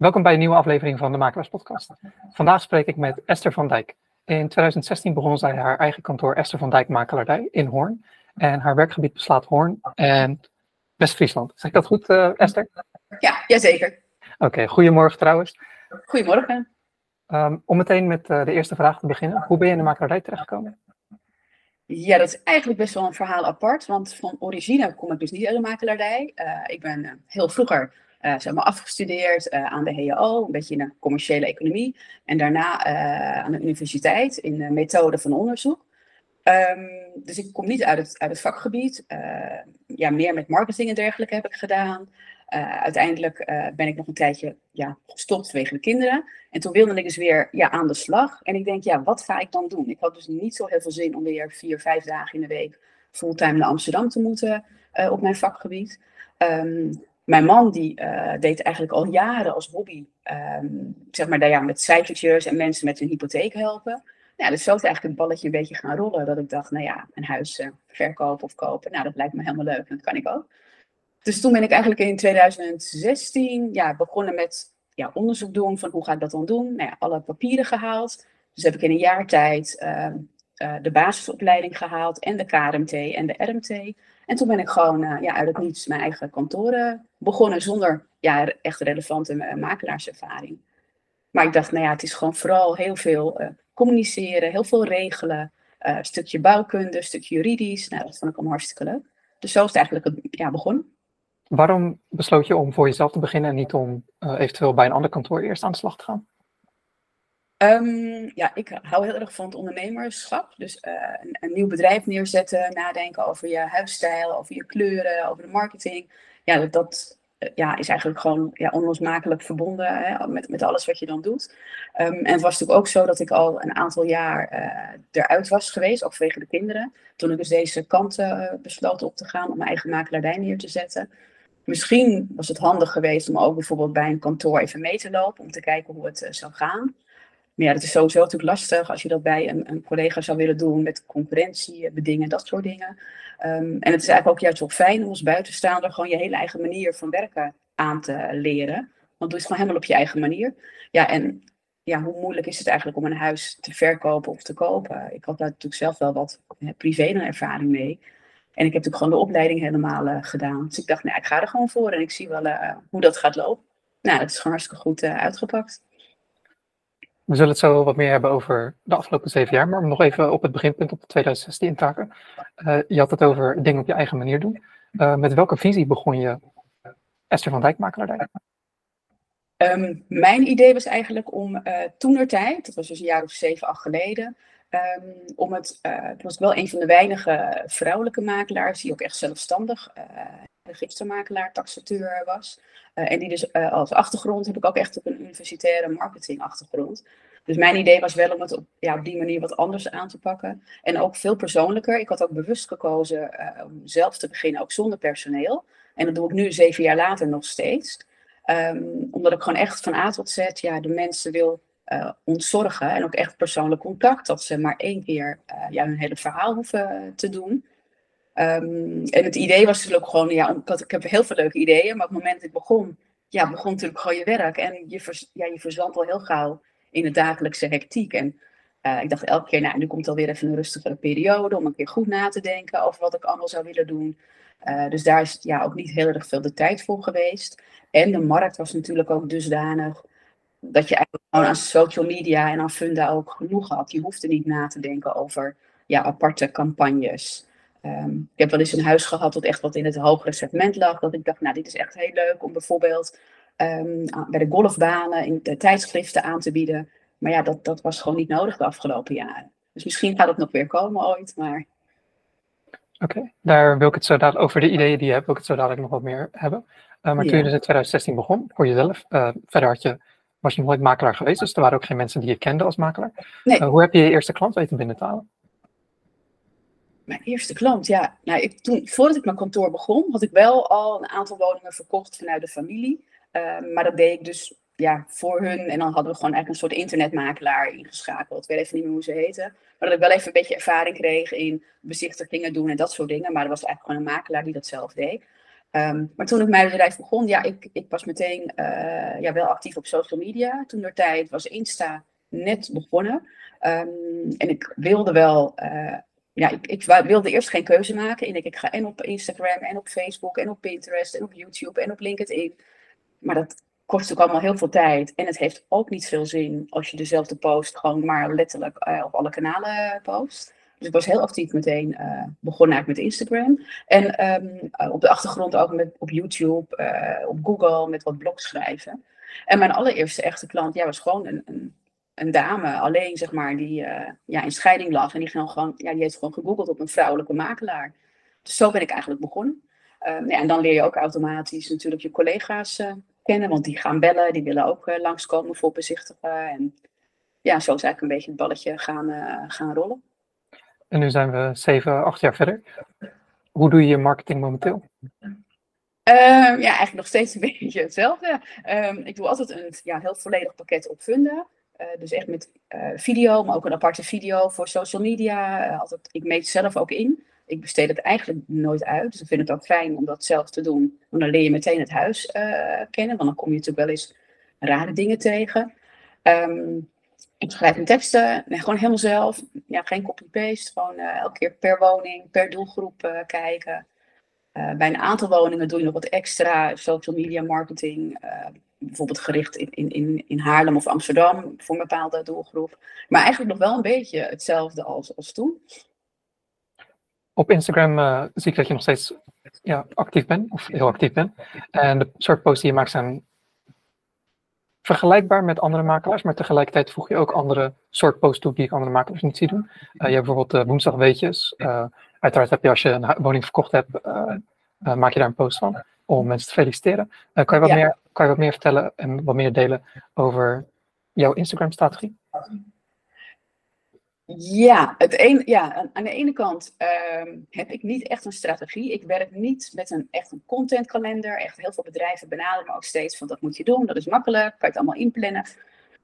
Welkom bij een nieuwe aflevering van de Makelaars Podcast. Vandaag spreek ik met Esther van Dijk. In 2016 begon zij haar eigen kantoor Esther van Dijk Makelaardij in Hoorn. En haar werkgebied beslaat Hoorn en West-Friesland. Zeg ik dat goed, uh, Esther? Ja, jazeker. Oké, goedemorgen trouwens. Goedemorgen. Um, om meteen met uh, de eerste vraag te beginnen. Hoe ben je in de makelaardij terechtgekomen? Ja, dat is eigenlijk best wel een verhaal apart. Want van origine kom ik dus niet uit de makelaardij. Uh, ik ben heel vroeger uh, zeg maar afgestudeerd uh, aan de HEO, een beetje in de commerciële economie. En daarna uh, aan de universiteit in de methode van onderzoek. Um, dus ik kom niet uit het, uit het vakgebied. ja, meer met marketing en dergelijke heb ik gedaan. uiteindelijk ben ik nog een tijdje ja, gestopt vanwege de kinderen. En toen wilde ik dus weer ja, aan de slag. En ik denk, ja, wat ga ik dan doen? Ik had dus niet zo heel veel zin om weer vier, vijf dagen in de week fulltime naar Amsterdam te moeten op mijn vakgebied. Um, mijn man die uh, deed eigenlijk al jaren als hobby, um, zeg maar, ja, met cijfertjes en mensen met hun hypotheek helpen. Ja, dus zo is eigenlijk het balletje een beetje gaan rollen. Dat ik dacht, nou ja, een huis uh, verkopen of kopen, nou dat lijkt me helemaal leuk en dat kan ik ook. Dus toen ben ik eigenlijk in 2016 ja, begonnen met ja, onderzoek doen van hoe ga ik dat dan doen. Nou ja, alle papieren gehaald. Dus heb ik in een jaar tijd uh, uh, de basisopleiding gehaald en de KRMT en de RMT. En toen ben ik gewoon uh, ja, uit het niets mijn eigen kantoor begonnen zonder ja, echt relevante uh, makelaarservaring. Maar ik dacht, nou ja, het is gewoon vooral heel veel communiceren, heel veel regelen. stukje bouwkunde, stukje juridisch. Nou, dat vond ik allemaal hartstikke leuk. Dus zo is het eigenlijk ja, begonnen. Waarom besloot je om voor jezelf te beginnen en niet om eventueel bij een ander kantoor eerst aan de slag te gaan? Um, ja, ik hou heel erg van het ondernemerschap. Dus uh, een, nieuw bedrijf neerzetten, nadenken over je huisstijl, over je kleuren, over de marketing. Ja, dat, dat ja, is eigenlijk gewoon ja, onlosmakelijk verbonden hè, met, met alles wat je dan doet. Um, en het was natuurlijk ook zo dat ik al een aantal jaar uh, eruit was geweest, ook vanwege de kinderen. Toen ik dus deze kant uh, besloot op te gaan om mijn eigen makelaardij neer te zetten. Misschien was het handig geweest om ook bijvoorbeeld bij een kantoor even mee te lopen, om te kijken hoe het zou gaan. Maar ja, dat is sowieso natuurlijk lastig als je dat bij een, een collega zou willen doen met concurrentie, eh, dat soort dingen. Um, en het is eigenlijk ook juist wel fijn om als buitenstaander gewoon je hele eigen manier van werken aan te leren. Want doe het gewoon helemaal op je eigen manier. Ja, en ja, hoe moeilijk is het eigenlijk om een huis te verkopen of te kopen? Ik had daar natuurlijk zelf wel wat privé ervaring mee. En ik heb natuurlijk gewoon de opleiding helemaal uh, gedaan. Dus ik dacht, nou, ik ga er gewoon voor en ik zie wel hoe dat gaat lopen. Nou, dat is gewoon hartstikke goed uitgepakt. We zullen het zo wat meer hebben over de afgelopen zeven jaar, maar nog even op het beginpunt op 2016 in taken. Uh, je had het over dingen op je eigen manier doen. Uh, met welke visie begon je Esther van Dijk makelaardij? Um, mijn idee was eigenlijk om uh, toenertijd, dat was dus een jaar of zeven, acht geleden, um, om het, het was wel een van de weinige vrouwelijke makelaars die ook echt zelfstandig registermakelaar, taxateur was. Uh, en die dus uh, als achtergrond heb ik ook echt op een universitaire marketingachtergrond. Dus mijn idee was wel om het op, ja, op die manier wat anders aan te pakken. En ook veel persoonlijker. Ik had ook bewust gekozen uh, om zelf te beginnen, ook zonder personeel. En dat doe ik nu zeven jaar later nog steeds. Um, omdat ik gewoon echt van A tot Z ja, de mensen wil ontzorgen. En ook echt persoonlijk contact. Dat ze maar één keer ja, hun hele verhaal hoeven te doen. Um, en het idee was natuurlijk gewoon, ja, ik, ik heb heel veel leuke ideeën, maar op het moment dat ik begon, ja, begon natuurlijk gewoon je werk. En je, vers, ja, je al heel gauw in de dagelijkse hectiek. En uh, ik dacht elke keer, nou, nu komt alweer even een rustigere periode om een keer goed na te denken over wat ik allemaal zou willen doen. Uh, dus daar is ja, ook niet heel erg veel de tijd voor geweest. En de markt was natuurlijk ook dusdanig dat je eigenlijk gewoon aan social media en aan funda ook genoeg had. Je hoefde niet na te denken over ja, aparte campagnes. Um, ik heb wel eens een huis gehad dat echt wat in het hogere segment lag. Dat ik dacht, nou, dit is echt heel leuk om bijvoorbeeld um, bij de golfbanen in de tijdschriften aan te bieden. Maar ja, dat, dat was gewoon niet nodig de afgelopen jaren. Dus misschien gaat het nog weer komen ooit, maar... Oké, okay, daar wil ik het zo dadelijk, over de ideeën die je hebt, wil ik het zo dadelijk nog wat meer hebben. Uh, maar ja. toen je dus in 2016 begon, voor jezelf, uh, verder had je, was je nooit makelaar geweest, dus er waren ook geen mensen die je kende als makelaar. Nee. Uh, hoe heb je je eerste klant weten binnen te halen? Mijn eerste klant, ja. Nou, ik, toen, voordat ik mijn kantoor begon, had ik wel al een aantal woningen verkocht vanuit de familie. Uh, maar dat deed ik dus ja, voor hun. En dan hadden we gewoon eigenlijk een soort internetmakelaar ingeschakeld. Ik weet even niet meer hoe ze heten. Maar dat ik wel even een beetje ervaring kreeg in bezichtigingen doen en dat soort dingen. Maar er was eigenlijk gewoon een makelaar die dat zelf deed. Ehm, maar toen ik mijn bedrijf begon, ja, ik, ik was meteen uh, ja, wel actief op social media. Toen der tijd was Insta net begonnen. Ehm, en ik wilde wel, uh, ja, ik, ik, wilde eerst geen keuze maken. En ik, ik ga en op Instagram en op Facebook en op Pinterest en op YouTube en op LinkedIn. Maar dat kost ook allemaal heel veel tijd. En het heeft ook niet veel zin als je dezelfde post gewoon maar letterlijk uh, op alle kanalen post. Dus ik was heel actief meteen uh, begonnen eigenlijk met Instagram. En um, op de achtergrond ook met, op YouTube, op Google, met wat blogs schrijven. En mijn allereerste echte klant ja, was gewoon een, een, een dame, alleen zeg maar, die uh, ja, in scheiding lag. En die, gewoon, ja, die heeft gewoon gegoogeld op een vrouwelijke makelaar. Dus zo ben ik eigenlijk begonnen. Um, ja, en dan leer je ook automatisch natuurlijk je collega's kennen, want die gaan bellen, die willen ook langskomen voor bezichtigen. En ja, zo is eigenlijk een beetje het balletje gaan, gaan rollen. En nu zijn we zeven, acht jaar verder. Hoe doe je je marketing momenteel? Um, ja, eigenlijk nog steeds een beetje hetzelfde. Um, ik doe altijd een ja, heel volledig pakket op. Uh, dus echt met uh, video, maar ook een aparte video voor social media. Altijd, ik meet zelf ook in. Ik besteed het eigenlijk nooit uit. Dus ik vind het ook fijn om dat zelf te doen. Want dan leer je meteen het huis kennen. Want dan kom je natuurlijk wel eens rare dingen tegen. Um, ik schrijf mijn teksten, gewoon helemaal zelf. Ja, geen copy-paste, gewoon elke keer per woning, per doelgroep kijken. Bij een aantal woningen doe je nog wat extra social media marketing. Bijvoorbeeld gericht in, in, in, in Haarlem of Amsterdam voor een bepaalde doelgroep. Maar eigenlijk nog wel een beetje hetzelfde als, als toen. Op Instagram zie ik dat je nog steeds ja, actief bent, of heel actief bent. En de soort posts die je maakt zijn vergelijkbaar met andere makelaars, maar tegelijkertijd voeg je ook andere soort posts toe die ik andere makelaars niet zie doen. Uh, je hebt bijvoorbeeld uh, woensdag weetjes. Uh, uiteraard heb je als je een woning verkocht hebt, maak je daar een post van om mensen te feliciteren. kan, je wat ja. meer, kan je wat meer vertellen en wat meer delen over jouw Instagram-strategie? Ja, het ja, aan de ene kant uh, heb ik niet echt een strategie. Ik werk niet met een echt een contentkalender. Echt heel veel bedrijven benaderen me ook steeds van dat moet je doen, dat is makkelijk, kan je het allemaal inplannen.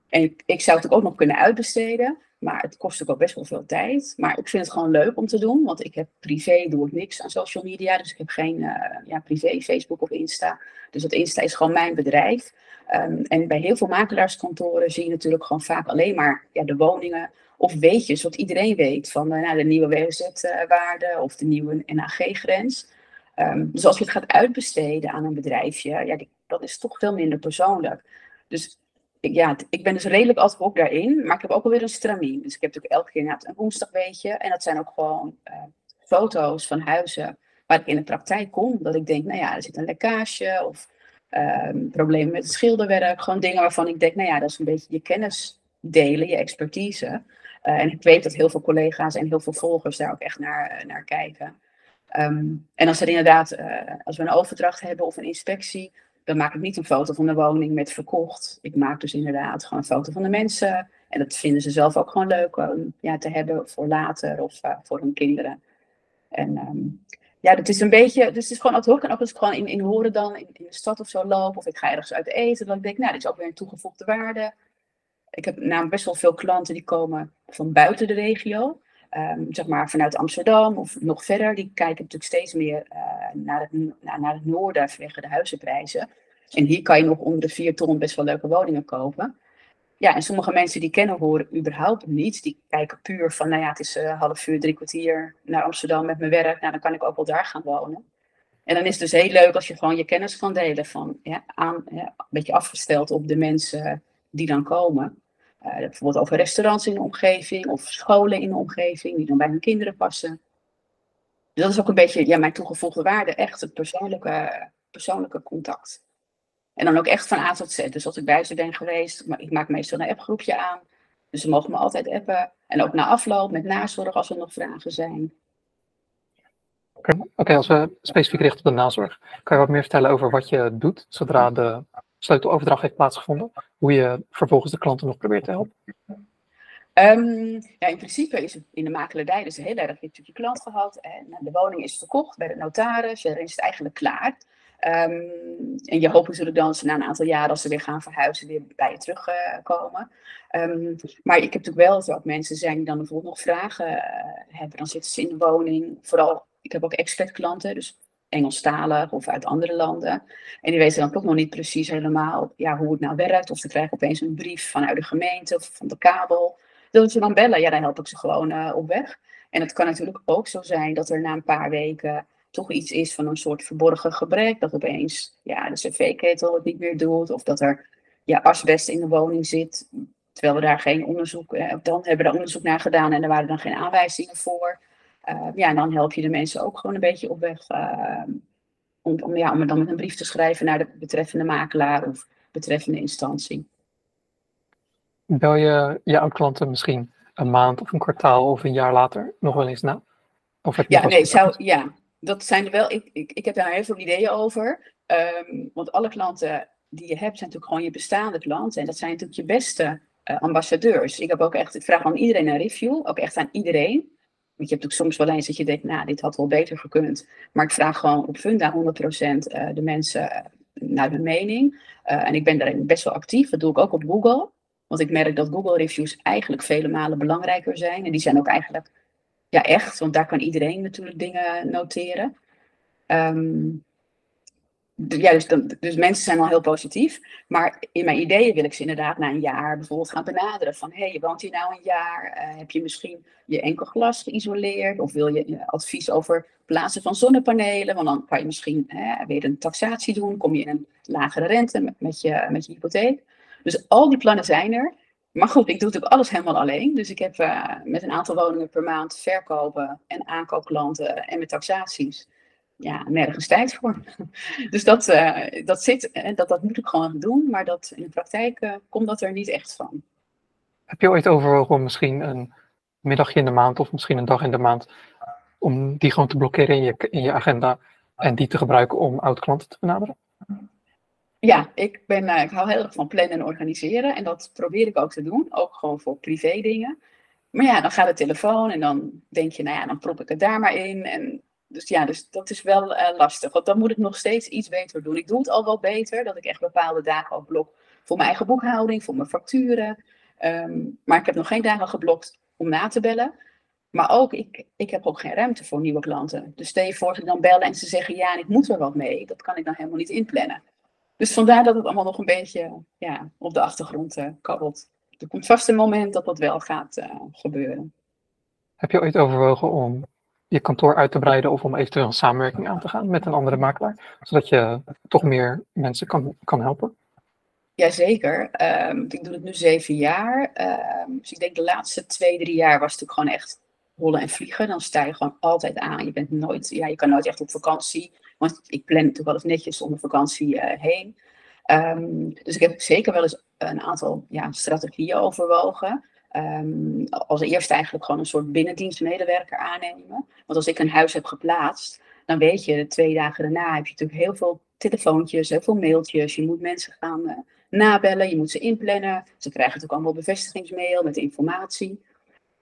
En ik zou het ook nog kunnen uitbesteden, maar het kost ook best wel veel tijd. Maar ik vind het gewoon leuk om te doen, want ik heb privé, doe ik niks aan social media. Dus ik heb geen uh, ja, privé Facebook of Insta. Dus dat Insta is gewoon mijn bedrijf. Um, en bij heel veel makelaarskantoren zie je natuurlijk gewoon vaak alleen maar ja, de woningen of weetjes, wat iedereen weet van uh, nou, de nieuwe WOZ-waarde of de nieuwe NAG-grens. Um, dus als je het gaat uitbesteden aan een bedrijfje, ja, dat is toch veel minder persoonlijk. Dus ik, ja, ik ben dus redelijk ad hoc daarin, maar ik heb ook alweer een stramien. Dus ik heb natuurlijk elke keer een woensdag weetje. En dat zijn ook gewoon uh, foto's van huizen waar ik in de praktijk kom. Dat ik denk, nou ja, er zit een lekkage of um, problemen met het schilderwerk. Gewoon dingen waarvan ik denk, nou ja, dat is een beetje je kennis delen, je expertise. Uh, en ik weet dat heel veel collega's en heel veel volgers daar ook echt naar, naar kijken. Um, en als er inderdaad, als we een overdracht hebben of een inspectie, dan maak ik niet een foto van de woning met verkocht. Ik maak dus inderdaad gewoon een foto van de mensen. En dat vinden ze zelf ook gewoon leuk om ja, te hebben voor later of uh, voor hun kinderen. En um, ja, dat is een beetje, dus het is gewoon ad hoc. En ook als ik gewoon in, in horen dan in, de stad of zo loop, of ik ga ergens uit eten, dan denk ik, nou, dit is ook weer een toegevoegde waarde. Ik heb namelijk best wel veel klanten die komen van buiten de regio. Um, zeg maar vanuit Amsterdam of nog verder. Die kijken natuurlijk steeds meer uh, naar, het, naar, naar, het noorden vanwege de huizenprijzen. En hier kan je nog onder de vier ton best wel leuke woningen kopen. Ja, en sommige mensen die kennen horen überhaupt niet. Die kijken puur van, nou ja, het is uh, half uur, drie kwartier naar Amsterdam met mijn werk. Nou, dan kan ik ook wel daar gaan wonen. En dan is het dus heel leuk als je gewoon je kennis kan delen van, ja, aan, een beetje afgesteld op de mensen die dan komen. Uh, bijvoorbeeld over restaurants in de omgeving of scholen in de omgeving die dan bij hun kinderen passen. Dus dat is ook een beetje ja, mijn toegevoegde waarde, echt het persoonlijke, persoonlijke contact. En dan ook echt van A tot Z. Dus als ik bij ze ben geweest, maar ik maak meestal een appgroepje aan. Dus ze mogen me altijd appen. En ook na afloop met nazorg als er nog vragen zijn. Oké, okay, als we specifiek richten op de nazorg, kan je wat meer vertellen over wat je doet zodra de sleuteloverdracht heeft plaatsgevonden? Hoe je vervolgens de klanten nog probeert te helpen? Um, ja, in principe is het in de makelaardij dus heel erg, je hebt je klant gehad en de woning is verkocht bij de notaris, dan is het eigenlijk klaar. Um, en je hoopt natuurlijk dan ze na een aantal jaren, als ze weer gaan verhuizen, weer bij je terugkomen. Um, maar ik heb natuurlijk wel dat mensen zijn die dan bijvoorbeeld nog vragen uh, hebben. Dan zitten ze in de woning. Vooral, ik heb ook expert klanten, dus Engelstalig of uit andere landen. En die weten dan toch nog niet precies helemaal ja, hoe het nou werkt. Of ze krijgen opeens een brief vanuit de gemeente of van de kabel. Dat ze dan bellen, ja, dan help ik ze gewoon uh, op weg. En het kan natuurlijk ook zo zijn dat er na een paar weken toch iets is van een soort verborgen gebrek. Dat opeens ja, de cv-ketel het niet meer doet. Of dat er ja, asbest in de woning zit. Terwijl we daar geen onderzoek, eh, dan hebben we daar onderzoek naar gedaan en er waren dan geen aanwijzingen voor. Uh, ja, en dan help je de mensen ook gewoon een beetje op weg uh, om, om, ja, om dan met een brief te schrijven naar de betreffende makelaar of betreffende instantie. Bel je je oud-klanten misschien een maand of een kwartaal of een jaar later nog wel eens na? Of heb je ja, nee, zou, ja, dat zijn er wel. Ik, ik, ik heb daar heel veel ideeën over. Um, want alle klanten die je hebt zijn natuurlijk gewoon je bestaande klanten. En dat zijn natuurlijk je beste uh, ambassadeurs. Ik heb ook echt, ik vraag aan iedereen een review, ook echt aan iedereen. Want je hebt ook soms wel eens dat je denkt, nou, dit had wel beter gekund. Maar ik vraag gewoon op Funda 100% uh, de mensen naar hun mening. En ik ben daarin best wel actief. Dat doe ik ook op Google. Want ik merk dat Google reviews eigenlijk vele malen belangrijker zijn. En die zijn ook eigenlijk ja, echt, want daar kan iedereen natuurlijk dingen noteren. Um, ja, dus, dus, mensen zijn al heel positief. Maar in mijn ideeën wil ik ze inderdaad na een jaar bijvoorbeeld gaan benaderen. Van hé, hey, je woont hier nou een jaar. Uh, heb je misschien je enkel glas geïsoleerd? Of wil je advies over plaatsen van zonnepanelen? Want dan kan je misschien hè, weer een taxatie doen. Kom je in een lagere rente met, met, je, met je hypotheek. Dus al die plannen zijn er. Maar goed, ik doe natuurlijk alles helemaal alleen. Dus ik heb uh, met een aantal woningen per maand verkopen en aankoopklanten en met taxaties ja, nergens tijd voor. Dus dat, uh, dat zit, dat, dat moet ik gewoon doen, maar dat, in de praktijk komt dat er niet echt van. Heb je ooit overwogen om misschien een middagje in de maand of misschien een dag in de maand, om die gewoon te blokkeren in je, in je agenda en die te gebruiken om oud-klanten te benaderen? Ja, ik, ben, uh, ik hou heel erg van plannen en organiseren en dat probeer ik ook te doen, ook gewoon voor privé dingen. Maar ja, dan gaat de telefoon en dan denk je, nou ja, dan prop ik het daar maar in. En dus ja, dus dat is wel uh, lastig. Want dan moet ik nog steeds iets beter doen. Ik doe het al wel beter, dat ik echt bepaalde dagen al blok voor mijn eigen boekhouding, voor mijn facturen. Um, maar ik heb nog geen dagen geblokt om na te bellen. Maar ook, ik, ik heb ook geen ruimte voor nieuwe klanten. Dus stel je dan bellen en ze zeggen ja, ik moet er wat mee. Dat kan ik dan helemaal niet inplannen. Dus vandaar dat het allemaal nog een beetje ja, op de achtergrond uh, kabbelt. Er komt vast een moment dat dat wel gaat uh, gebeuren. Heb je ooit overwogen om je kantoor uit te breiden of om eventueel een samenwerking aan te gaan met een andere makelaar, zodat je toch meer mensen kan, kan helpen? Jazeker. Um, ik doe het nu zeven jaar. Um, dus ik denk de laatste twee, drie jaar was het natuurlijk gewoon echt rollen en vliegen. Dan sta je gewoon altijd aan. Je, bent nooit, ja, je kan nooit echt op vakantie. Want ik plan natuurlijk wel eens netjes om de vakantie uh, heen. Um, dus ik heb zeker wel eens een aantal ja, strategieën overwogen. Um, als eerste eigenlijk gewoon een soort binnendienstmedewerker aannemen. Want als ik een huis heb geplaatst, dan weet je, twee dagen daarna heb je natuurlijk heel veel telefoontjes, heel veel mailtjes. Je moet mensen gaan uh, nabellen, je moet ze inplannen. Ze krijgen natuurlijk allemaal bevestigingsmail met informatie.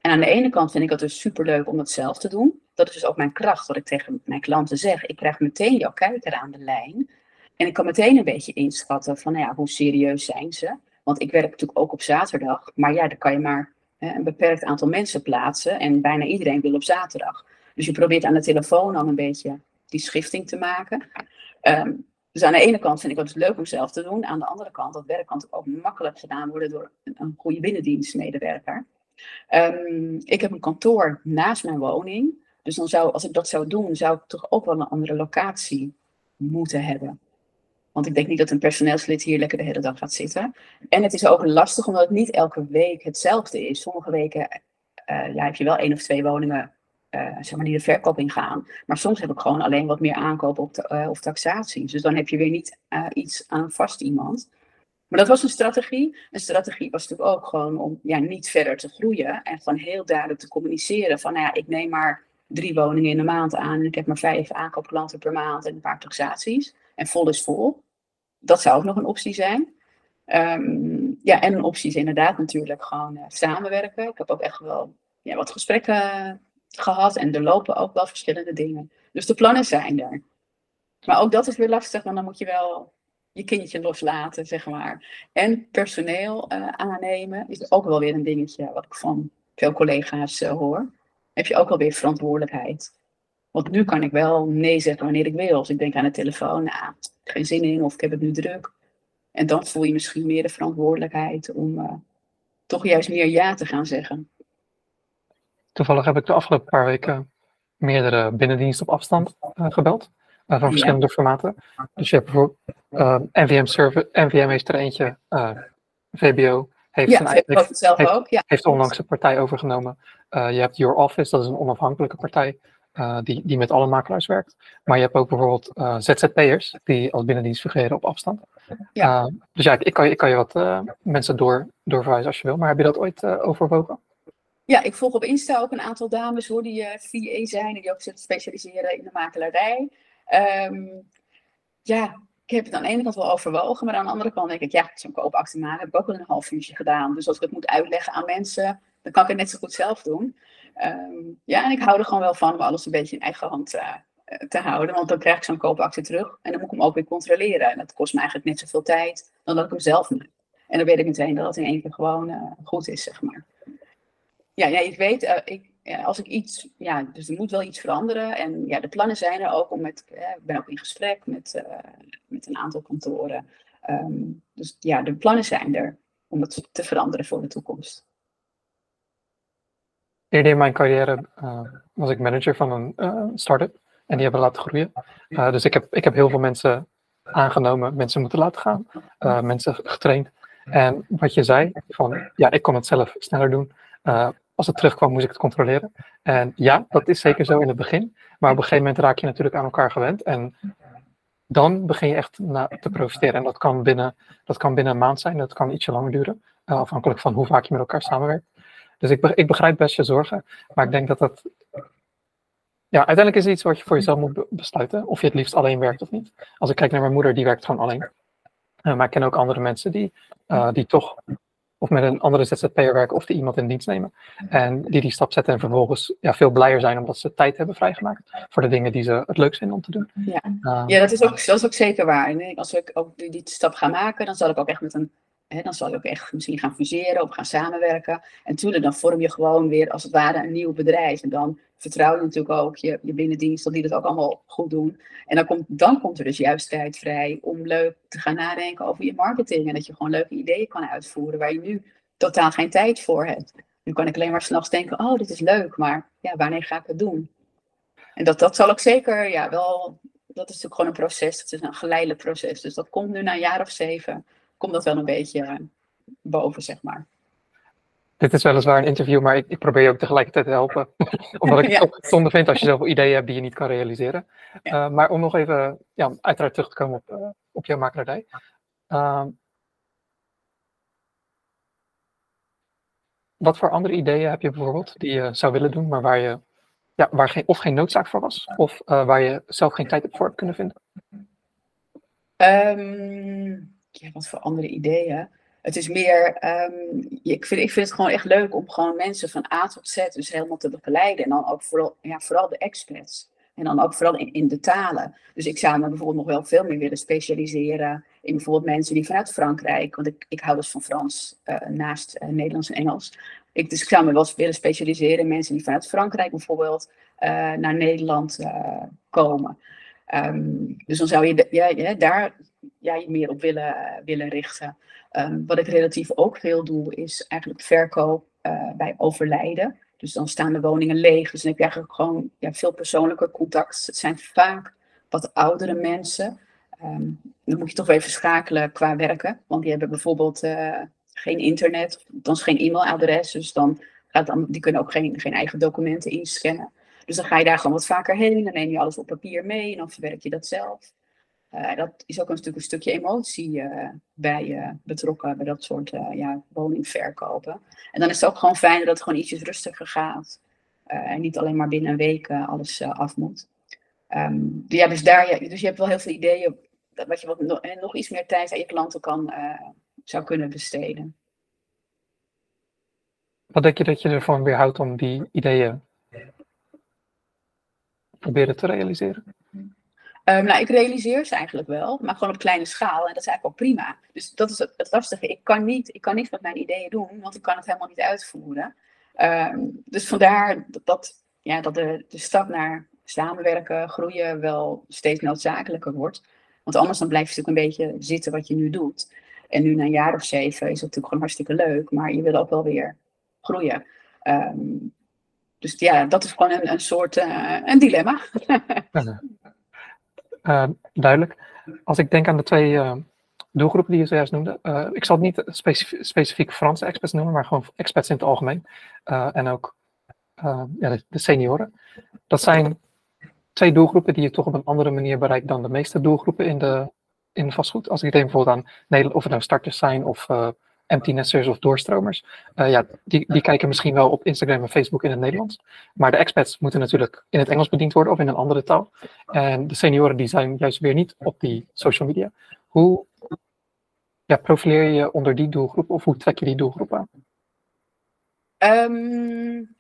En aan de ene kant vind ik het dus superleuk om dat zelf te doen. Dat is dus ook mijn kracht, wat ik tegen mijn klanten zeg. Ik krijg meteen jouw kijker aan de lijn. En ik kan meteen een beetje inschatten van, nou ja, hoe serieus zijn ze? Want ik werk natuurlijk ook op zaterdag. Maar ja, dan kan je maar hè, een beperkt aantal mensen plaatsen. En bijna iedereen wil op zaterdag. Dus je probeert aan de telefoon dan een beetje die schifting te maken. Um, dus aan de ene kant vind ik het leuk om zelf te doen. Aan de andere kant, dat werk kan ook makkelijk gedaan worden door een, goede binnendienstmedewerker. Um, ik heb een kantoor naast mijn woning. Dus dan zou, als ik dat zou doen, zou ik toch ook wel een andere locatie moeten hebben. Want ik denk niet dat een personeelslid hier lekker de hele dag gaat zitten. En het is ook lastig omdat het niet elke week hetzelfde is. Sommige weken uh, ja, heb je wel één of twee woningen uh, zeg maar die de verkoop ingaan. Maar soms heb ik gewoon alleen wat meer aankopen op uh, of taxaties. Dus dan heb je weer niet iets aan vast iemand. Maar dat was een strategie. Een strategie was natuurlijk ook gewoon om ja, niet verder te groeien. En gewoon heel duidelijk te communiceren van, nou ja, ik neem maar drie woningen in de maand aan. En ik heb maar vijf aankoopklanten per maand en een paar taxaties. En vol is vol. Dat zou ook nog een optie zijn. Um, ja, en een optie is inderdaad natuurlijk gewoon uh, samenwerken. Ik heb ook echt wel ja, wat gesprekken gehad en er lopen ook wel verschillende dingen. Dus de plannen zijn er. Maar ook dat is weer lastig, want dan moet je wel je kindje loslaten, zeg maar. En personeel uh, aannemen is ook wel weer een dingetje wat ik van veel collega's uh, hoor. Heb je ook alweer verantwoordelijkheid. Want nu kan ik wel nee zeggen wanneer ik wil. Als ik denk aan de telefoon, nou, geen zin in of ik heb het nu druk. En dan voel je misschien meer de verantwoordelijkheid om uh, toch juist meer ja te gaan zeggen. Toevallig heb ik de afgelopen paar weken meerdere binnendiensten op afstand gebeld. Uh, van verschillende formaten. Dus je hebt bijvoorbeeld NVM, server, NVM heeft er eentje, VBO heeft, ja, een, heeft, zelf heeft, ook. Ja. heeft onlangs een partij overgenomen. je hebt Your Office, dat is een onafhankelijke partij. Uh, die, die met alle makelaars werkt. Maar je hebt ook bijvoorbeeld uh, ZZP'ers die als binnendienst fungeren op afstand. Ja. Dus ja, ik, ik, kan, ik kan je wat mensen door, doorverwijzen als je wil. Maar heb je dat ooit overwogen? Ja, ik volg op Insta ook een aantal dames hoor, die VA zijn en die ook zich specialiseren in de makelaarij. Um, ja, ik heb het aan de ene kant wel overwogen, maar aan de andere kant denk ik, ja, zo'n koopakte maken heb ik ook al een half uurtje gedaan. Dus als ik het moet uitleggen aan mensen, dan kan ik het net zo goed zelf doen. Um, ja, en ik hou er gewoon wel van om alles een beetje in eigen hand uh, te houden. Want dan krijg ik zo'n koopactie terug en dan moet ik hem ook weer controleren. En dat kost me eigenlijk net zoveel tijd dan dat ik hem zelf maak. En dan weet ik meteen dat het in één keer gewoon uh, goed is, zeg maar. Ja, ja ik weet, uh, ik, als ik iets, ja, dus er moet wel iets veranderen. En ja, de plannen zijn er ook om met, ik ben ook in gesprek met, met een aantal kantoren. Um, dus ja, de plannen zijn er om het te veranderen voor de toekomst. Eerder in mijn carrière uh, was ik manager van een uh, start-up en die hebben laten groeien. Dus ik heb, ik heb heel veel mensen aangenomen, mensen moeten laten gaan, mensen getraind. En wat je zei, van ja, ik kon het zelf sneller doen. Als het terugkwam, moest ik het controleren. En ja, dat is zeker zo in het begin. Maar op een gegeven moment raak je natuurlijk aan elkaar gewend. En dan begin je echt te profiteren. En dat kan, binnen, dat kan binnen een maand zijn, dat kan ietsje langer duren. afhankelijk van hoe vaak je met elkaar samenwerkt. Dus ik, ik begrijp best je zorgen, maar ik denk dat dat. Ja, uiteindelijk is het iets wat je voor jezelf moet besluiten. Of je het liefst alleen werkt of niet. Als ik kijk naar mijn moeder, die werkt gewoon alleen. Uh, maar ik ken ook andere mensen die, uh, die toch of met een andere ZZP'er werken of die iemand in dienst nemen. En die die stap zetten en vervolgens ja, veel blijer zijn omdat ze tijd hebben vrijgemaakt voor de dingen die ze het leuk vinden om te doen. Ja, uh, ja dat, is ook, dat is ook zeker waar. En als ik ook die, die stap ga maken, dan zal ik ook echt met een dan zal je ook echt misschien gaan fuseren of gaan samenwerken. En toen dan vorm je gewoon weer als het ware een nieuw bedrijf. En dan vertrouw je natuurlijk ook je, je binnendienst dat die dat ook allemaal goed doen. En dan komt, dan komt er dus juist tijd vrij om leuk te gaan nadenken over je marketing. En dat je gewoon leuke ideeën kan uitvoeren waar je nu totaal geen tijd voor hebt. Nu kan ik alleen maar s'nachts denken, oh dit is leuk, maar ja, wanneer ga ik het doen? En dat, dat zal ik zeker, ja wel, dat is natuurlijk gewoon een proces. Het is een geleidelijk proces. Dus dat komt nu na een jaar of zeven komt dat wel een beetje boven, zeg maar. Dit is weliswaar een interview, maar ik, ik probeer je ook tegelijkertijd te helpen. Omdat ik het zonde vind als je zoveel ideeën hebt die je niet kan realiseren. Ja. Uh, maar om nog even, ja, uiteraard terug te komen op, uh, op jouw makelaardij. Uh, wat voor andere ideeën heb je bijvoorbeeld die je zou willen doen, maar waar je ja, waar geen, of geen noodzaak voor was, of uh, waar je zelf geen tijd voor hebt kunnen vinden? Um, ja, wat voor andere ideeën. Het is meer, um, ik, vind, ik vind het gewoon echt leuk om gewoon mensen van A tot Z dus helemaal te begeleiden. En dan ook vooral, ja, vooral de experts. En dan ook vooral in, in de talen. Dus ik zou me bijvoorbeeld nog wel veel meer willen specialiseren in bijvoorbeeld mensen die vanuit Frankrijk, want ik, ik hou dus van Frans uh, naast uh, Nederlands en Engels. Ik, dus ik zou me wel willen specialiseren in mensen die vanuit Frankrijk bijvoorbeeld uh, naar Nederland komen. Um, dus dan zou je ja, ja, daar ja, je meer op willen, willen richten. Um, wat ik relatief ook veel doe, is eigenlijk verkoop uh, bij overlijden. Dus dan staan de woningen leeg. Dus dan heb je eigenlijk gewoon ja, veel persoonlijker contact. Het zijn vaak wat oudere mensen. Um, dan moet je toch even schakelen qua werken. Want die hebben bijvoorbeeld uh, geen internet, dan geen e-mailadres. Dus dan gaat dan, die kunnen ook geen, geen eigen documenten inscannen. Dus dan ga je daar gewoon wat vaker heen. Dan neem je alles op papier mee en dan verwerk je dat zelf. Uh, dat is ook een, een stukje emotie uh, bij uh, betrokken bij dat soort ja, woningverkopen. En dan is het ook gewoon fijn dat het gewoon ietsjes rustiger gaat. en niet alleen maar binnen een week alles af moet. Um, ja, dus, daar, ja, dus je hebt wel heel veel ideeën wat je wat, nog, nog iets meer tijd aan je klanten kan, zou kunnen besteden. Wat denk je dat je ervan weerhoudt om die ideeën proberen te realiseren? Um, nou, ik realiseer ze eigenlijk wel, maar gewoon op kleine schaal. En dat is eigenlijk ook prima. Dus dat is het, lastige. Ik kan, niet, ik kan niets met mijn ideeën doen, want ik kan het helemaal niet uitvoeren. Um, dus vandaar dat, ja, dat de, stap naar samenwerken, groeien wel steeds noodzakelijker wordt. Want anders dan blijf je natuurlijk een beetje zitten wat je nu doet. En nu na een jaar of zeven is het natuurlijk gewoon hartstikke leuk, maar je wil ook wel weer groeien. Ehm, dus ja, dat is gewoon een, een soort uh, een dilemma. uh, duidelijk. Als ik denk aan de twee uh, doelgroepen die je zojuist noemde. ik zal het niet specifiek, Franse experts noemen, maar gewoon experts in het algemeen. en ook de, senioren. Dat zijn twee doelgroepen die je toch op een andere manier bereikt dan de meeste doelgroepen in de, in vastgoed. Als ik denk bijvoorbeeld aan Nederland, of het nou starters zijn of empty nesters of doorstromers. Uh, ja, die, die kijken misschien wel op Instagram en Facebook in het Nederlands. Maar de expats moeten natuurlijk in het Engels bediend worden of in een andere taal. En de senioren die zijn juist weer niet op die social media. Hoe ja, profileer je onder die doelgroep of hoe trek je die doelgroep aan? Um,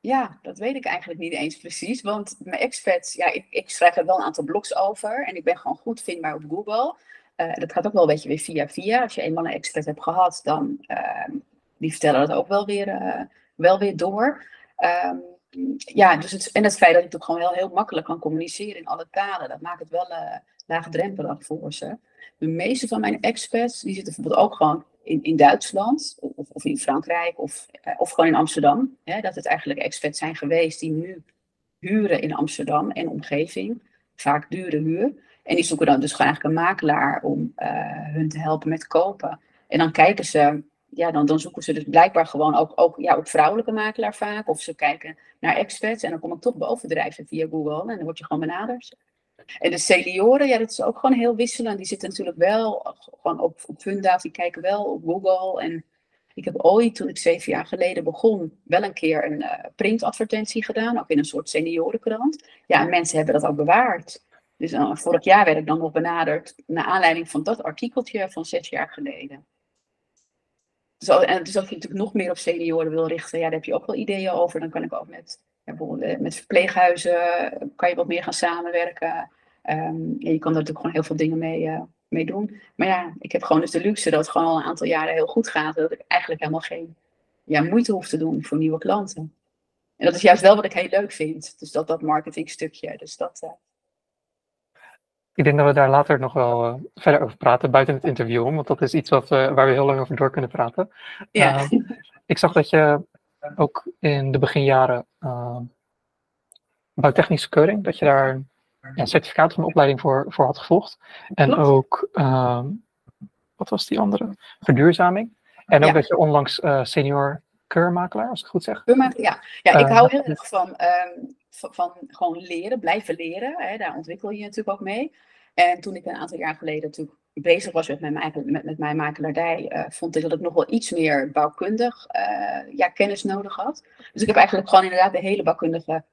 ja, dat weet ik eigenlijk niet eens precies. Want mijn expats, ja, ik, ik schrijf er wel een aantal blogs over. En ik ben gewoon goed vindbaar op Google. Uh, dat gaat ook wel een beetje weer via via. Als je eenmaal een expert hebt gehad, dan uh, die vertellen dat ook wel weer, uh, wel weer door. Um, ja, dus het, en het feit dat ik ook gewoon heel, heel makkelijk kan communiceren in alle talen, dat maakt het wel laagdrempelig voor ze. De meeste van mijn experts, die zitten bijvoorbeeld ook gewoon in, in Duitsland of, of in Frankrijk of, of gewoon in Amsterdam. Hè, dat het eigenlijk experts zijn geweest die nu huren in Amsterdam en omgeving. Vaak dure huur. En die zoeken dan dus gewoon eigenlijk een makelaar om uh, hun te helpen met kopen. En dan kijken ze, ja, dan, dan zoeken ze dus blijkbaar gewoon ook, ook, ja, ook vrouwelijke makelaar vaak. Of ze kijken naar experts en dan kom ik toch bovendrijven via Google en dan word je gewoon benaderd. En de senioren, ja, dat is ook gewoon heel wisselend. Die zitten natuurlijk wel gewoon op, op Funda, die kijken wel op Google. En ik heb ooit, toen ik zeven jaar geleden begon, wel een keer een uh, printadvertentie gedaan, ook in een soort seniorenkrant. Ja, en mensen hebben dat ook bewaard. Dus uh, vorig jaar werd ik dan nog benaderd naar aanleiding van dat artikeltje van zes jaar geleden. Dus, en dus als je natuurlijk nog meer op senioren wil richten, ja, daar heb je ook wel ideeën over. Dan kan ik ook met bijvoorbeeld eh, met verpleeghuizen kan je wat meer gaan samenwerken. Um, je kan er natuurlijk gewoon heel veel dingen mee, doen. Maar ja, ik heb gewoon dus de luxe dat het gewoon al een aantal jaren heel goed gaat. Dat ik eigenlijk helemaal geen ja, moeite hoef te doen voor nieuwe klanten. En dat is juist wel wat ik heel leuk vind. Dus dat, dat marketingstukje. Dus dat. Ik denk dat we daar later nog wel uh, verder over praten, buiten het interview om. Want dat is iets wat, waar we heel lang over door kunnen praten. Ja. Ehm, ik zag dat je ook in de beginjaren uh, bouwtechnische keuring, dat je daar een certificaat van opleiding voor, voor had gevolgd. En ook, uh, wat was die andere? Verduurzaming. En ook dat je onlangs uh, senior keurmakelaar, als ik het goed zeg. Keurmakelaar, ja. ja, ik hou heel erg van, um, van, van, gewoon leren, blijven leren. Hè, daar ontwikkel je natuurlijk ook mee. En toen ik een aantal jaar geleden natuurlijk bezig was met mijn, met, met mijn makelaardij, uh, vond ik dat ik nog wel iets meer bouwkundig uh, ja, kennis nodig had. Dus ik heb eigenlijk gewoon inderdaad de hele bouwkundige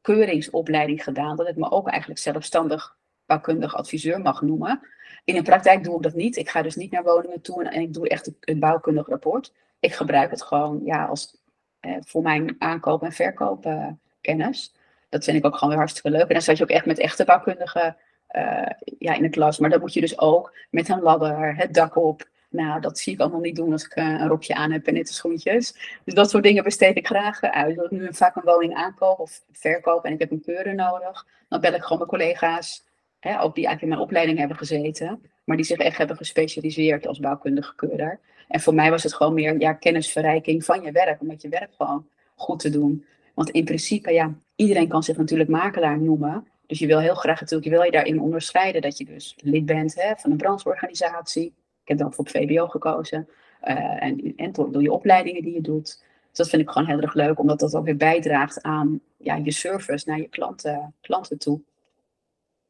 keuringsopleiding gedaan, dat ik me ook eigenlijk zelfstandig bouwkundig adviseur mag noemen. In de praktijk doe ik dat niet. Ik ga dus niet naar woningen toe en, ik doe echt een bouwkundig rapport. Ik gebruik het gewoon ja, als, eh, voor mijn aankoop- en verkoopkennis. dat vind ik ook gewoon weer hartstikke leuk. En dan zat je ook echt met echte bouwkundige uh, ja, in de klas. Maar dat moet je dus ook met een ladder, het dak op. Nou, dat zie ik allemaal niet doen als ik uh, een rokje aan heb en nette schoentjes. Dus dat soort dingen besteed ik graag uit. Als ik nu vaak een woning aankoop of verkoop en ik heb een keuren nodig, dan bel ik gewoon mijn collega's, hè, ook die eigenlijk in mijn opleiding hebben gezeten, maar die zich echt hebben gespecialiseerd als bouwkundige keurer. En voor mij was het gewoon meer ja, kennisverrijking van je werk, om met je werk gewoon goed te doen. Want in principe, ja, iedereen kan zich natuurlijk makelaar noemen. Dus je wil heel graag natuurlijk, je wil je daarin onderscheiden dat je dus lid bent hè, van een brancheorganisatie. Ik heb dan voor VBO gekozen. Uh, en, en door, door, je opleidingen die je doet. Dus dat vind ik gewoon heel erg leuk, omdat dat ook weer bijdraagt aan ja, je service naar je klanten, klanten toe.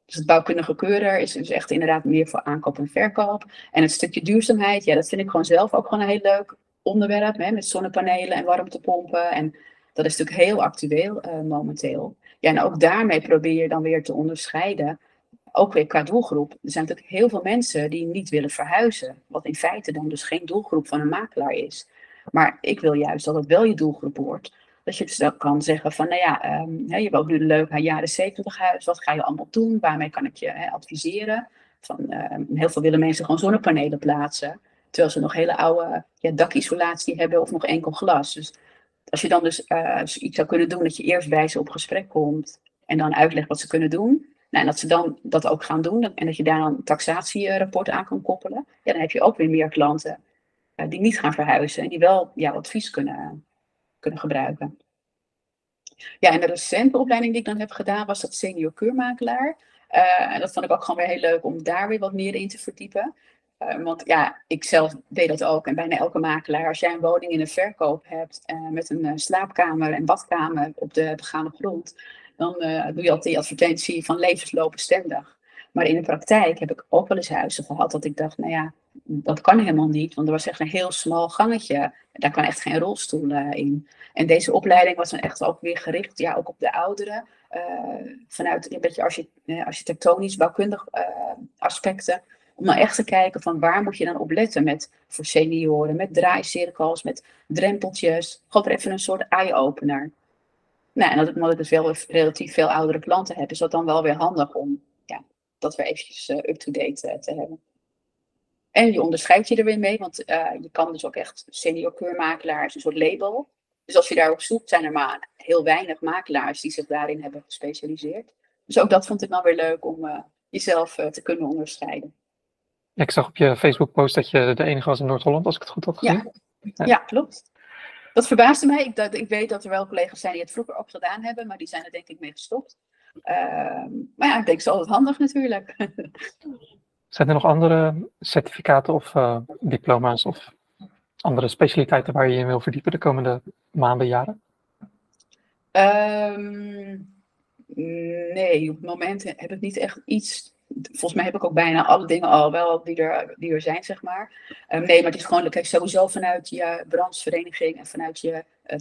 Dus het bouwkundige keurer is dus echt inderdaad meer voor aankoop en verkoop. En het stukje duurzaamheid, ja, dat vind ik gewoon zelf ook gewoon een heel leuk onderwerp. Hè, met zonnepanelen en warmtepompen. En dat is natuurlijk heel actueel uh, momenteel. Ja, en ook daarmee probeer je dan weer te onderscheiden. Ook weer qua doelgroep. Er zijn natuurlijk heel veel mensen die niet willen verhuizen. Wat in feite dan dus geen doelgroep van een makelaar is. Maar ik wil juist dat het wel je doelgroep wordt. Dat je dus ook kan zeggen van, nou ja, um, je woont nu een leuk jaren 70 huis. Wat ga je allemaal doen? Waarmee kan ik je hè, adviseren? Van, um, heel veel willen mensen gewoon zonnepanelen plaatsen. Terwijl ze nog hele oude ja, dakisolatie hebben of nog enkel glas. Dus als je dan dus uh, iets zou kunnen doen dat je eerst bij ze op gesprek komt En dan uitleg wat ze kunnen doen. Nou, en dat ze dan dat ook gaan doen. En dat je daar dan een taxatierapport aan kan koppelen. Ja, dan heb je ook weer meer klanten uh, die niet gaan verhuizen. En die wel jouw advies kunnen, kunnen gebruiken. Ja, en de recente opleiding die ik dan heb gedaan was dat senior keurmakelaar. Uh, en dat vond ik ook gewoon weer heel leuk om daar weer wat meer in te verdiepen. Uh, want ja, ik zelf deed dat ook. En bijna elke makelaar, als jij een woning in een verkoop hebt uh, met een slaapkamer en badkamer op de begane grond, dan doe je altijd die advertentie van levensloopbestendig. Maar in de praktijk heb ik ook wel eens huizen gehad dat ik dacht, nou ja, dat kan helemaal niet. Want er was echt een heel smal gangetje. Daar kan echt geen rolstoel in. En deze opleiding was dan echt ook weer gericht, ja, ook op de ouderen. Uh, vanuit een beetje uh, architectonisch, bouwkundig uh, aspecten. Om dan echt te kijken van waar moet je dan op letten met voor senioren, met draaicirkels, met drempeltjes. Gewoon even een soort eye-opener. Nou, en dat ik, omdat ik dus wel relatief veel oudere klanten heb, is dat dan wel weer handig om dat weer eventjes up-to-date te hebben. En je onderscheidt je er weer mee, want je kan dus ook echt senior keurmakelaar, is een soort label. Dus als je daarop zoekt, zijn er maar heel weinig makelaars die zich daarin hebben gespecialiseerd. Dus ook dat vond ik nou weer leuk om jezelf te kunnen onderscheiden. ik zag op je Facebook-post dat je de enige was in Noord-Holland, als ik het goed had gezien. Ja, ja. ja klopt. Dat verbaasde mij. Ik, dat, ik weet dat er wel collega's zijn die het vroeger ook gedaan hebben, maar die zijn er denk ik mee gestopt. Uh, maar ja, ik denk het is altijd handig natuurlijk. zijn er nog andere certificaten of uh, diploma's of andere specialiteiten waar je je in wil verdiepen de komende maanden, jaren? Um, nee, op het moment heb ik niet echt iets. Volgens mij heb ik ook bijna alle dingen al wel die er, die er zijn, zeg maar. Um, nee, maar het is gewoon, kijk, sowieso vanuit je branchevereniging en vanuit je uh,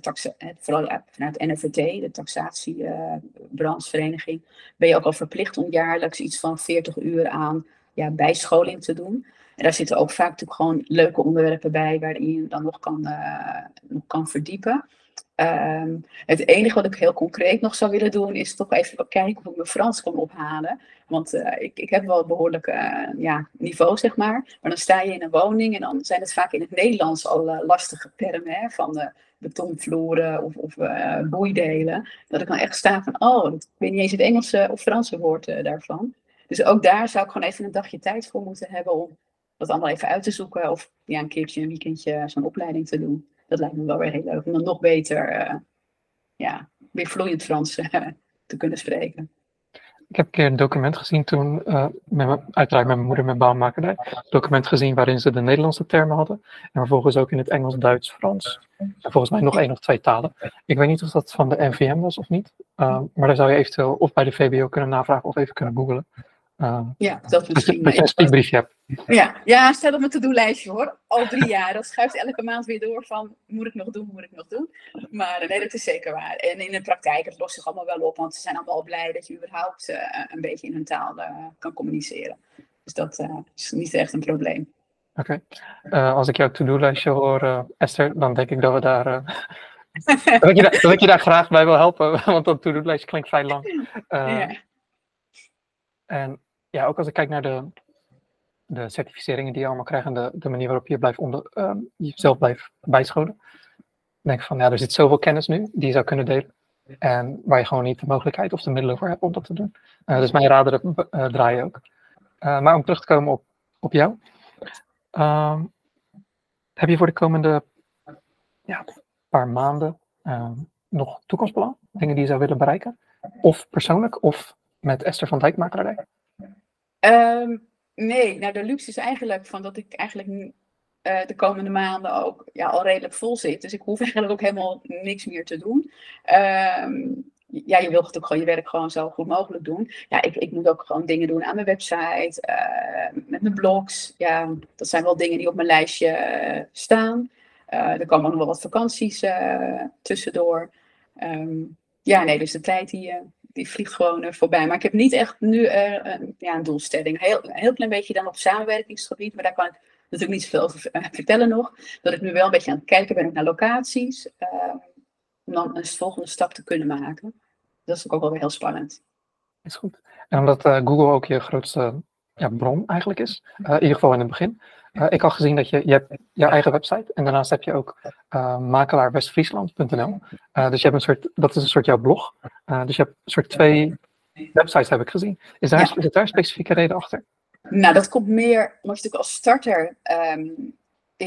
vooral ja, vanuit NFVT, de taxatiebranchevereniging, uh, ben je ook al verplicht om jaarlijks iets van 40 uur aan ja, bijscholing te doen. En daar zitten ook vaak natuurlijk gewoon leuke onderwerpen bij waarin je dan nog kan, uh, nog kan verdiepen. Um, het enige wat ik heel concreet nog zou willen doen, is toch even kijken of ik mijn Frans kan ophalen. Want uh, ik, ik heb wel een behoorlijk uh, ja, niveau, zeg maar. Maar dan sta je in een woning en dan zijn het vaak in het Nederlands al lastige termen. Hè, van betonvloeren of, of boeidelen. Dat ik dan echt sta van, oh, ik weet niet eens het Engelse of Franse woord daarvan. Dus ook daar zou ik gewoon even een dagje tijd voor moeten hebben om dat allemaal even uit te zoeken. Of ja, een keertje een weekendje zo'n opleiding te doen. Dat lijkt me wel weer heel leuk. Om dan nog beter, uh, ja, weer vloeiend Frans uh, te kunnen spreken. Ik heb een keer een document gezien toen, uh, met mijn, uiteraard met mijn moeder met bouwmakerij, een document gezien waarin ze de Nederlandse termen hadden. En vervolgens ook in het Engels, Duits, Frans. En volgens mij nog één of twee talen. Ik weet niet of dat van de NVM was of niet. maar daar zou je eventueel of bij de VBO kunnen navragen of even kunnen googlen. Uh, ja, dat misschien. Dat je een hebt. Ja, ja, stel op mijn to-do-lijstje hoor. Al drie jaar. Dat schuift elke maand weer door van, moet ik nog doen, moet ik nog doen. Maar nee, dat is zeker waar. En in de praktijk, het lost zich allemaal wel op. Want ze zijn allemaal blij dat je überhaupt uh, een beetje in hun taal uh, kan communiceren. Dus dat uh, is niet echt een probleem. Oké. Okay. als ik jouw to-do-lijstje hoor, Esther, dan denk ik dat we daar... dat, ik je daar, dat ik je daar graag bij wil helpen. Want dat to-do-lijstje klinkt vrij lang. ja. En ja, ook als ik kijk naar de, de certificeringen die je allemaal krijgt en de, de manier waarop je blijft onder, um, jezelf blijft bijscholen, denk ik van ja, er zit zoveel kennis nu die je zou kunnen delen. En waar je gewoon niet de mogelijkheid of de middelen voor hebt om dat te doen. Dus mijn raden uh, draaien ook. Uh, maar om terug te komen op, op jou. Um, heb je voor de komende ja, paar maanden nog toekomstplan? Dingen die je zou willen bereiken? Of persoonlijk, of met Esther van Dijk makelaarij? Um, nee, nou de luxe is eigenlijk van dat ik eigenlijk uh, de komende maanden ook ja, al redelijk vol zit. Dus ik hoef eigenlijk ook helemaal niks meer te doen. Um, ja, je wilt natuurlijk gewoon je werk gewoon zo goed mogelijk doen. Ja, ik, ik moet ook gewoon dingen doen aan mijn website, uh, met mijn blogs. Ja, dat zijn wel dingen die op mijn lijstje uh, staan. er komen ook nog wel wat vakanties tussendoor. Um, ja, nee, dus de tijd die, die vliegt gewoon uh, voorbij. Maar ik heb niet echt nu uh, een, ja, een doelstelling. Heel, een heel klein beetje dan op samenwerkingsgebied, maar daar kan ik natuurlijk niet zoveel over vertellen nog. Dat ik nu wel een beetje aan het kijken ben naar locaties, om dan een volgende stap te kunnen maken. Dat is ook wel weer heel spannend. Is goed. En omdat Google ook je grootste ja, bron eigenlijk is, in ieder geval in het begin, ik had gezien dat je, je hebt jouw eigen website en daarnaast heb je ook uh, makelaarwestfriesland.nl. dus je hebt een soort, dat is een soort jouw blog. dus je hebt een soort twee websites heb ik gezien. Is daar, is daar een specifieke reden achter? Nou, dat komt meer, omdat je natuurlijk als starter ehm,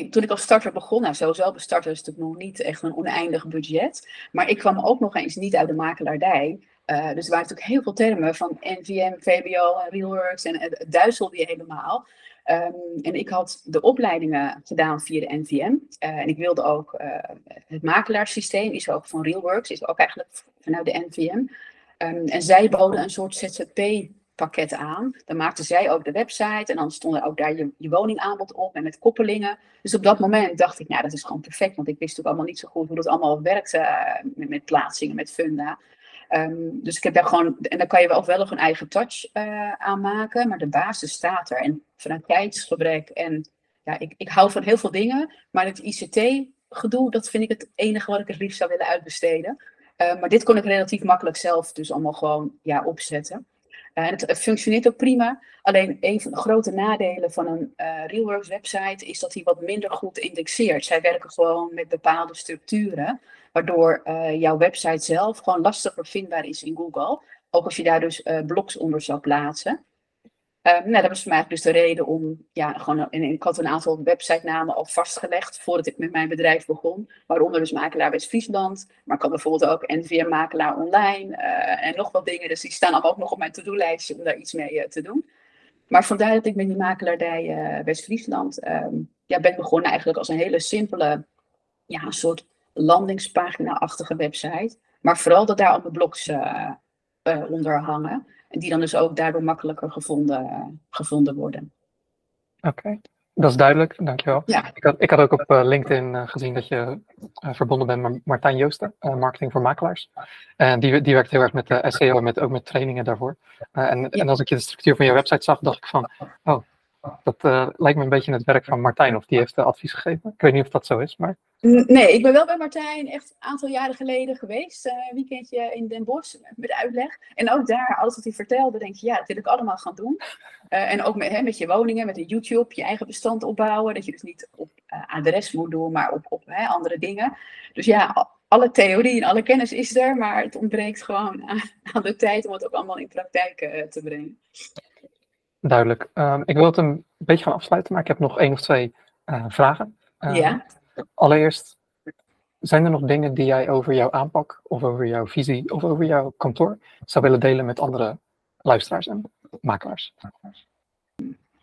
toen ik als starter begon, nou sowieso starter is natuurlijk nog niet echt een oneindig budget. Maar ik kwam ook nog eens niet uit de makelaardij. Uh, dus er waren natuurlijk heel veel termen van NVM, VBO en Realworks en het duizelde je helemaal. Um, en ik had de opleidingen gedaan via de NVM. Eh, en ik wilde ook uh, het makelaarssysteem, is ook van Realworks, is ook eigenlijk vanuit de NVM. Ehm, en zij boden een soort ZZP pakket aan. Dan maakten zij ook de website en dan stond er ook daar je, je woningaanbod op en met koppelingen. Dus op dat moment dacht ik, nou dat is gewoon perfect, want ik wist natuurlijk allemaal niet zo goed hoe dat allemaal werkte met, met, plaatsingen, met funda. Um, dus ik heb daar gewoon, en dan kan je wel wel nog een eigen touch uh, aan maken, maar de basis staat er. En vanuit tijdsgebrek en ja, ik, ik hou van heel veel dingen, maar het ICT-gedoe, dat vind ik het enige wat ik het liefst zou willen uitbesteden. Uh, maar dit kon ik relatief makkelijk zelf dus allemaal gewoon ja, opzetten. Uh, het, het, functioneert ook prima. Alleen een van de grote nadelen van een uh, Realworks website is dat hij wat minder goed indexeert. Zij werken gewoon met bepaalde structuren, waardoor uh, jouw website zelf gewoon lastiger vindbaar is in Google. Ook als je daar dus blogs onder zou plaatsen. Uh, nou, dat was voor mij dus de reden om, ja, gewoon, en ik had een aantal websitenamen al vastgelegd voordat ik met mijn bedrijf begon. Waaronder dus Makelaar West-Friesland, maar ik had bijvoorbeeld ook NVM Makelaar Online uh, en nog wat dingen. Dus die staan ook nog op mijn to-do-lijstje om daar iets mee uh, te doen. Maar vandaar dat ik met die makelaardij West-Friesland ehm, ja, ben begonnen eigenlijk als een hele simpele, ja, soort landingspagina-achtige website. Maar vooral dat daar allemaal blogs onder hangen. En die dan dus ook daardoor makkelijker gevonden, gevonden worden. Oké, dat is duidelijk, dankjewel. Ja. Ik, had, ik had ook op uh, LinkedIn gezien dat je verbonden bent met Martijn Joosten, marketing voor makelaars. En die, die werkt heel erg met SEO en met, ook met trainingen daarvoor. en, ja. en als ik je de structuur van je website zag, dacht ik van, oh, dat uh, lijkt me een beetje het werk van Martijn, of die heeft advies gegeven. Ik weet niet of dat zo is, maar... Nee, ik ben wel bij Martijn echt een aantal jaren geleden geweest. Uh, een weekendje in Den Bosch met uitleg. En ook daar, alles wat hij vertelde, denk je, ja, dat wil ik allemaal gaan doen. En ook met, hè, met je woningen, met de YouTube, je eigen bestand opbouwen. Dat je dus niet op adres moet doen, maar op, op hè, andere dingen. Dus ja, alle theorie en alle kennis is er, maar het ontbreekt gewoon aan de tijd om het ook allemaal in praktijk te brengen. Duidelijk. Um, ik wil het een beetje gaan afsluiten, maar ik heb nog één of twee uh, vragen. Um, ja. Allereerst, zijn er nog dingen die jij over jouw aanpak, of over jouw visie, of over jouw kantoor zou willen delen met andere luisteraars en makelaars?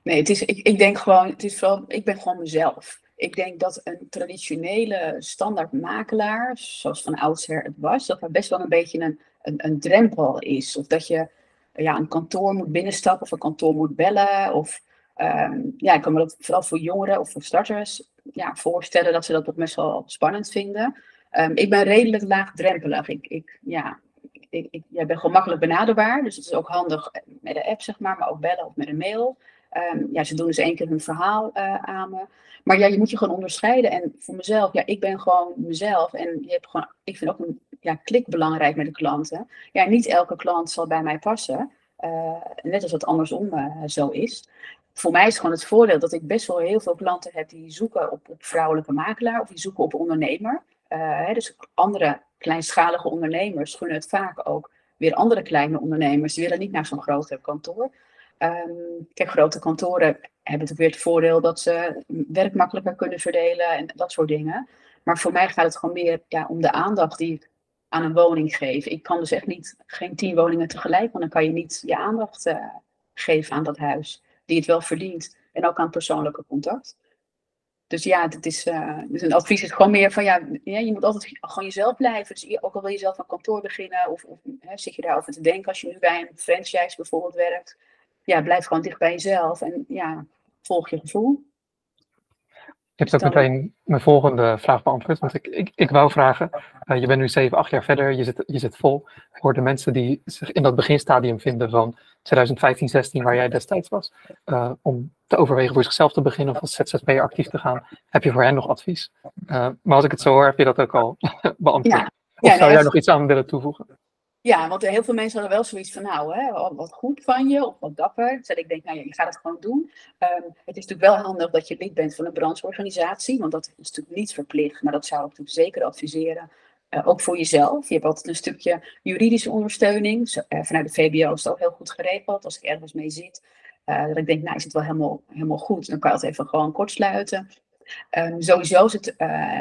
Nee, het is, ik, ik denk gewoon, het is vooral, ik ben gewoon mezelf. Ik denk dat een traditionele standaard makelaar, zoals van oudsher het was, dat er best wel een beetje een, een, een drempel is. Of dat je ja, een kantoor moet binnenstappen of een kantoor moet bellen. Of um, ja, ik kan me dat vooral voor jongeren of voor starters ja, voorstellen dat ze dat ook best wel spannend vinden. Um, ik ben redelijk laagdrempelig. Ik, ik, ja, ik, ik ja, ben gewoon makkelijk benaderbaar. Dus het is ook handig met de app, zeg maar, maar ook bellen of met een mail. Um, ja, ze doen dus één keer hun verhaal uh, aan me. Maar ja, je moet je gewoon onderscheiden. En voor mezelf, ja, ik ben gewoon mezelf. En je hebt gewoon, ik vind ook een ja, klik belangrijk met de klanten. Ja, niet elke klant zal bij mij passen. Uh, net als het andersom uh, zo is. Voor mij is gewoon het voordeel dat ik best wel heel veel klanten heb die zoeken op, op vrouwelijke makelaar of die zoeken op ondernemer. Hè, dus andere kleinschalige ondernemers gunnen het vaak ook weer andere kleine ondernemers. Die willen niet naar zo'n groot kantoor. Um, kijk, grote kantoren hebben natuurlijk weer het voordeel dat ze werk makkelijker kunnen verdelen en dat soort dingen. Maar voor mij gaat het gewoon meer om de aandacht die ik aan een woning geef. Ik kan dus echt niet, geen tien woningen tegelijk, want dan kan je niet je aandacht uh, geven aan dat huis, die het wel verdient. En ook aan persoonlijke contact. Dus ja, het is, uh, dus een advies is gewoon meer van ja, ja, je moet altijd gewoon jezelf blijven. Dus ook al wil je zelf een kantoor beginnen of, of hè, zit je daarover te denken als je nu bij een franchise bijvoorbeeld werkt ja, blijf gewoon dicht bij jezelf en ja, volg je gevoel. Je hebt ook meteen mijn volgende vraag beantwoord. Want ik, ik, ik wou vragen, uh, je bent nu 7, 8 jaar verder, je zit, je zit vol. Voor de mensen die zich in dat beginstadium vinden van 2015, 16, waar jij destijds was, uh, om te overwegen voor zichzelf te beginnen of als ZZP'er actief te gaan, heb je voor hen nog advies? Uh, maar als ik het zo hoor, heb je dat ook al beantwoord. Ja. Of ja, zou jij nog iets aan willen toevoegen? Ja, want heel veel mensen hadden wel zoiets van, nou, hè, wat goed van je, of wat dapper. Dus ik denk, nou ja, je gaat het gewoon doen. Ehm, het is natuurlijk wel handig dat je lid bent van een brancheorganisatie, want dat is natuurlijk niet verplicht, maar dat zou ik natuurlijk zeker adviseren. Uh, ook voor jezelf. Je hebt altijd een stukje juridische ondersteuning. Uh, vanuit de VBO is ook heel goed geregeld. Als ik ergens mee zit, uh, dat ik denk, nou is het wel helemaal, helemaal goed. Dan kan je het even gewoon kort sluiten. Um, sowieso is het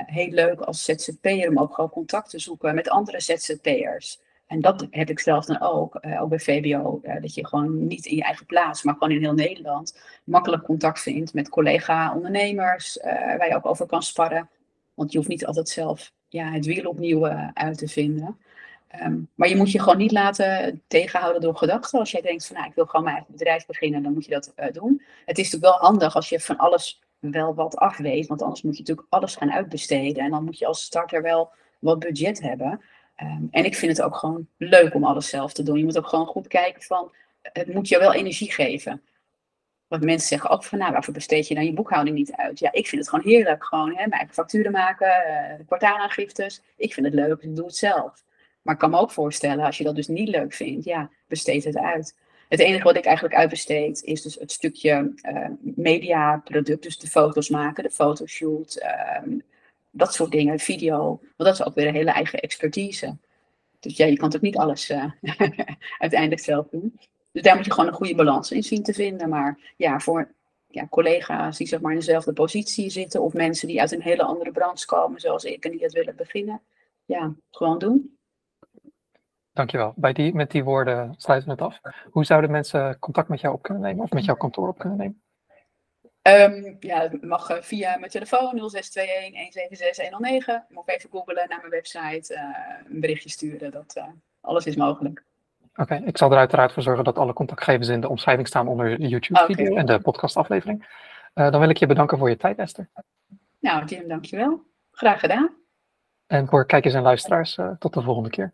heel leuk als ZZP'er om ook gewoon contact te zoeken met andere ZZP'ers. En dat heb ik zelf dan ook, uh, ook bij VBO, uh, dat je gewoon niet in je eigen plaats, maar gewoon in heel Nederland makkelijk contact vindt met collega-ondernemers, uh, waar je ook over kan sparren. Want je hoeft niet altijd zelf ja, het wiel opnieuw uit te vinden. Um, maar je moet je gewoon niet laten tegenhouden door gedachten. Als jij denkt van nou, ik wil gewoon mijn eigen bedrijf beginnen, dan moet je dat doen. Het is natuurlijk wel handig als je van alles wel wat af weet, want anders moet je natuurlijk alles gaan uitbesteden. En dan moet je als starter wel wat budget hebben. Um, en ik vind het ook gewoon leuk om alles zelf te doen. Je moet ook gewoon goed kijken van, het moet je wel energie geven. Want mensen zeggen ook van, nou, waarvoor besteed je dan je boekhouding niet uit? Ja, ik vind het gewoon heerlijk. Gewoon hè, mijn facturen maken, uh, kwartaalaangiftes. Ik vind het leuk, ik doe het zelf. Maar ik kan me ook voorstellen, als je dat dus niet leuk vindt, ja, besteed het uit. Het enige wat ik eigenlijk uitbesteed is dus het stukje uh, mediaproduct, dus de foto's maken, de fotoshoot, uh, dat soort dingen, video. Want dat is ook weer een hele eigen expertise. Dus ja, je kan toch niet alles uh, uiteindelijk zelf doen. Dus daar moet je gewoon een goede balans in zien te vinden. Maar ja, voor ja, collega's die zeg maar in dezelfde positie zitten, of mensen die uit een hele andere branche komen, zoals ik, en die het willen beginnen, ja, gewoon doen. Dankjewel. Bij die, met die woorden sluiten we het af. Hoe zouden mensen contact met jou op kunnen nemen of met jouw kantoor op kunnen nemen? Um, ja, dat mag eh, via mijn telefoon 0621 176 109. Mag even googlen naar mijn website, uh, een berichtje sturen. Dat, uh, alles is mogelijk. Oké, okay, ik zal er uiteraard voor zorgen dat alle contactgevers in de omschrijving staan onder de YouTube-video okay. en de podcastaflevering. dan wil ik je bedanken voor je tijd, Esther. Nou, Jim, dankjewel. Graag gedaan. En voor kijkers en luisteraars, tot de volgende keer.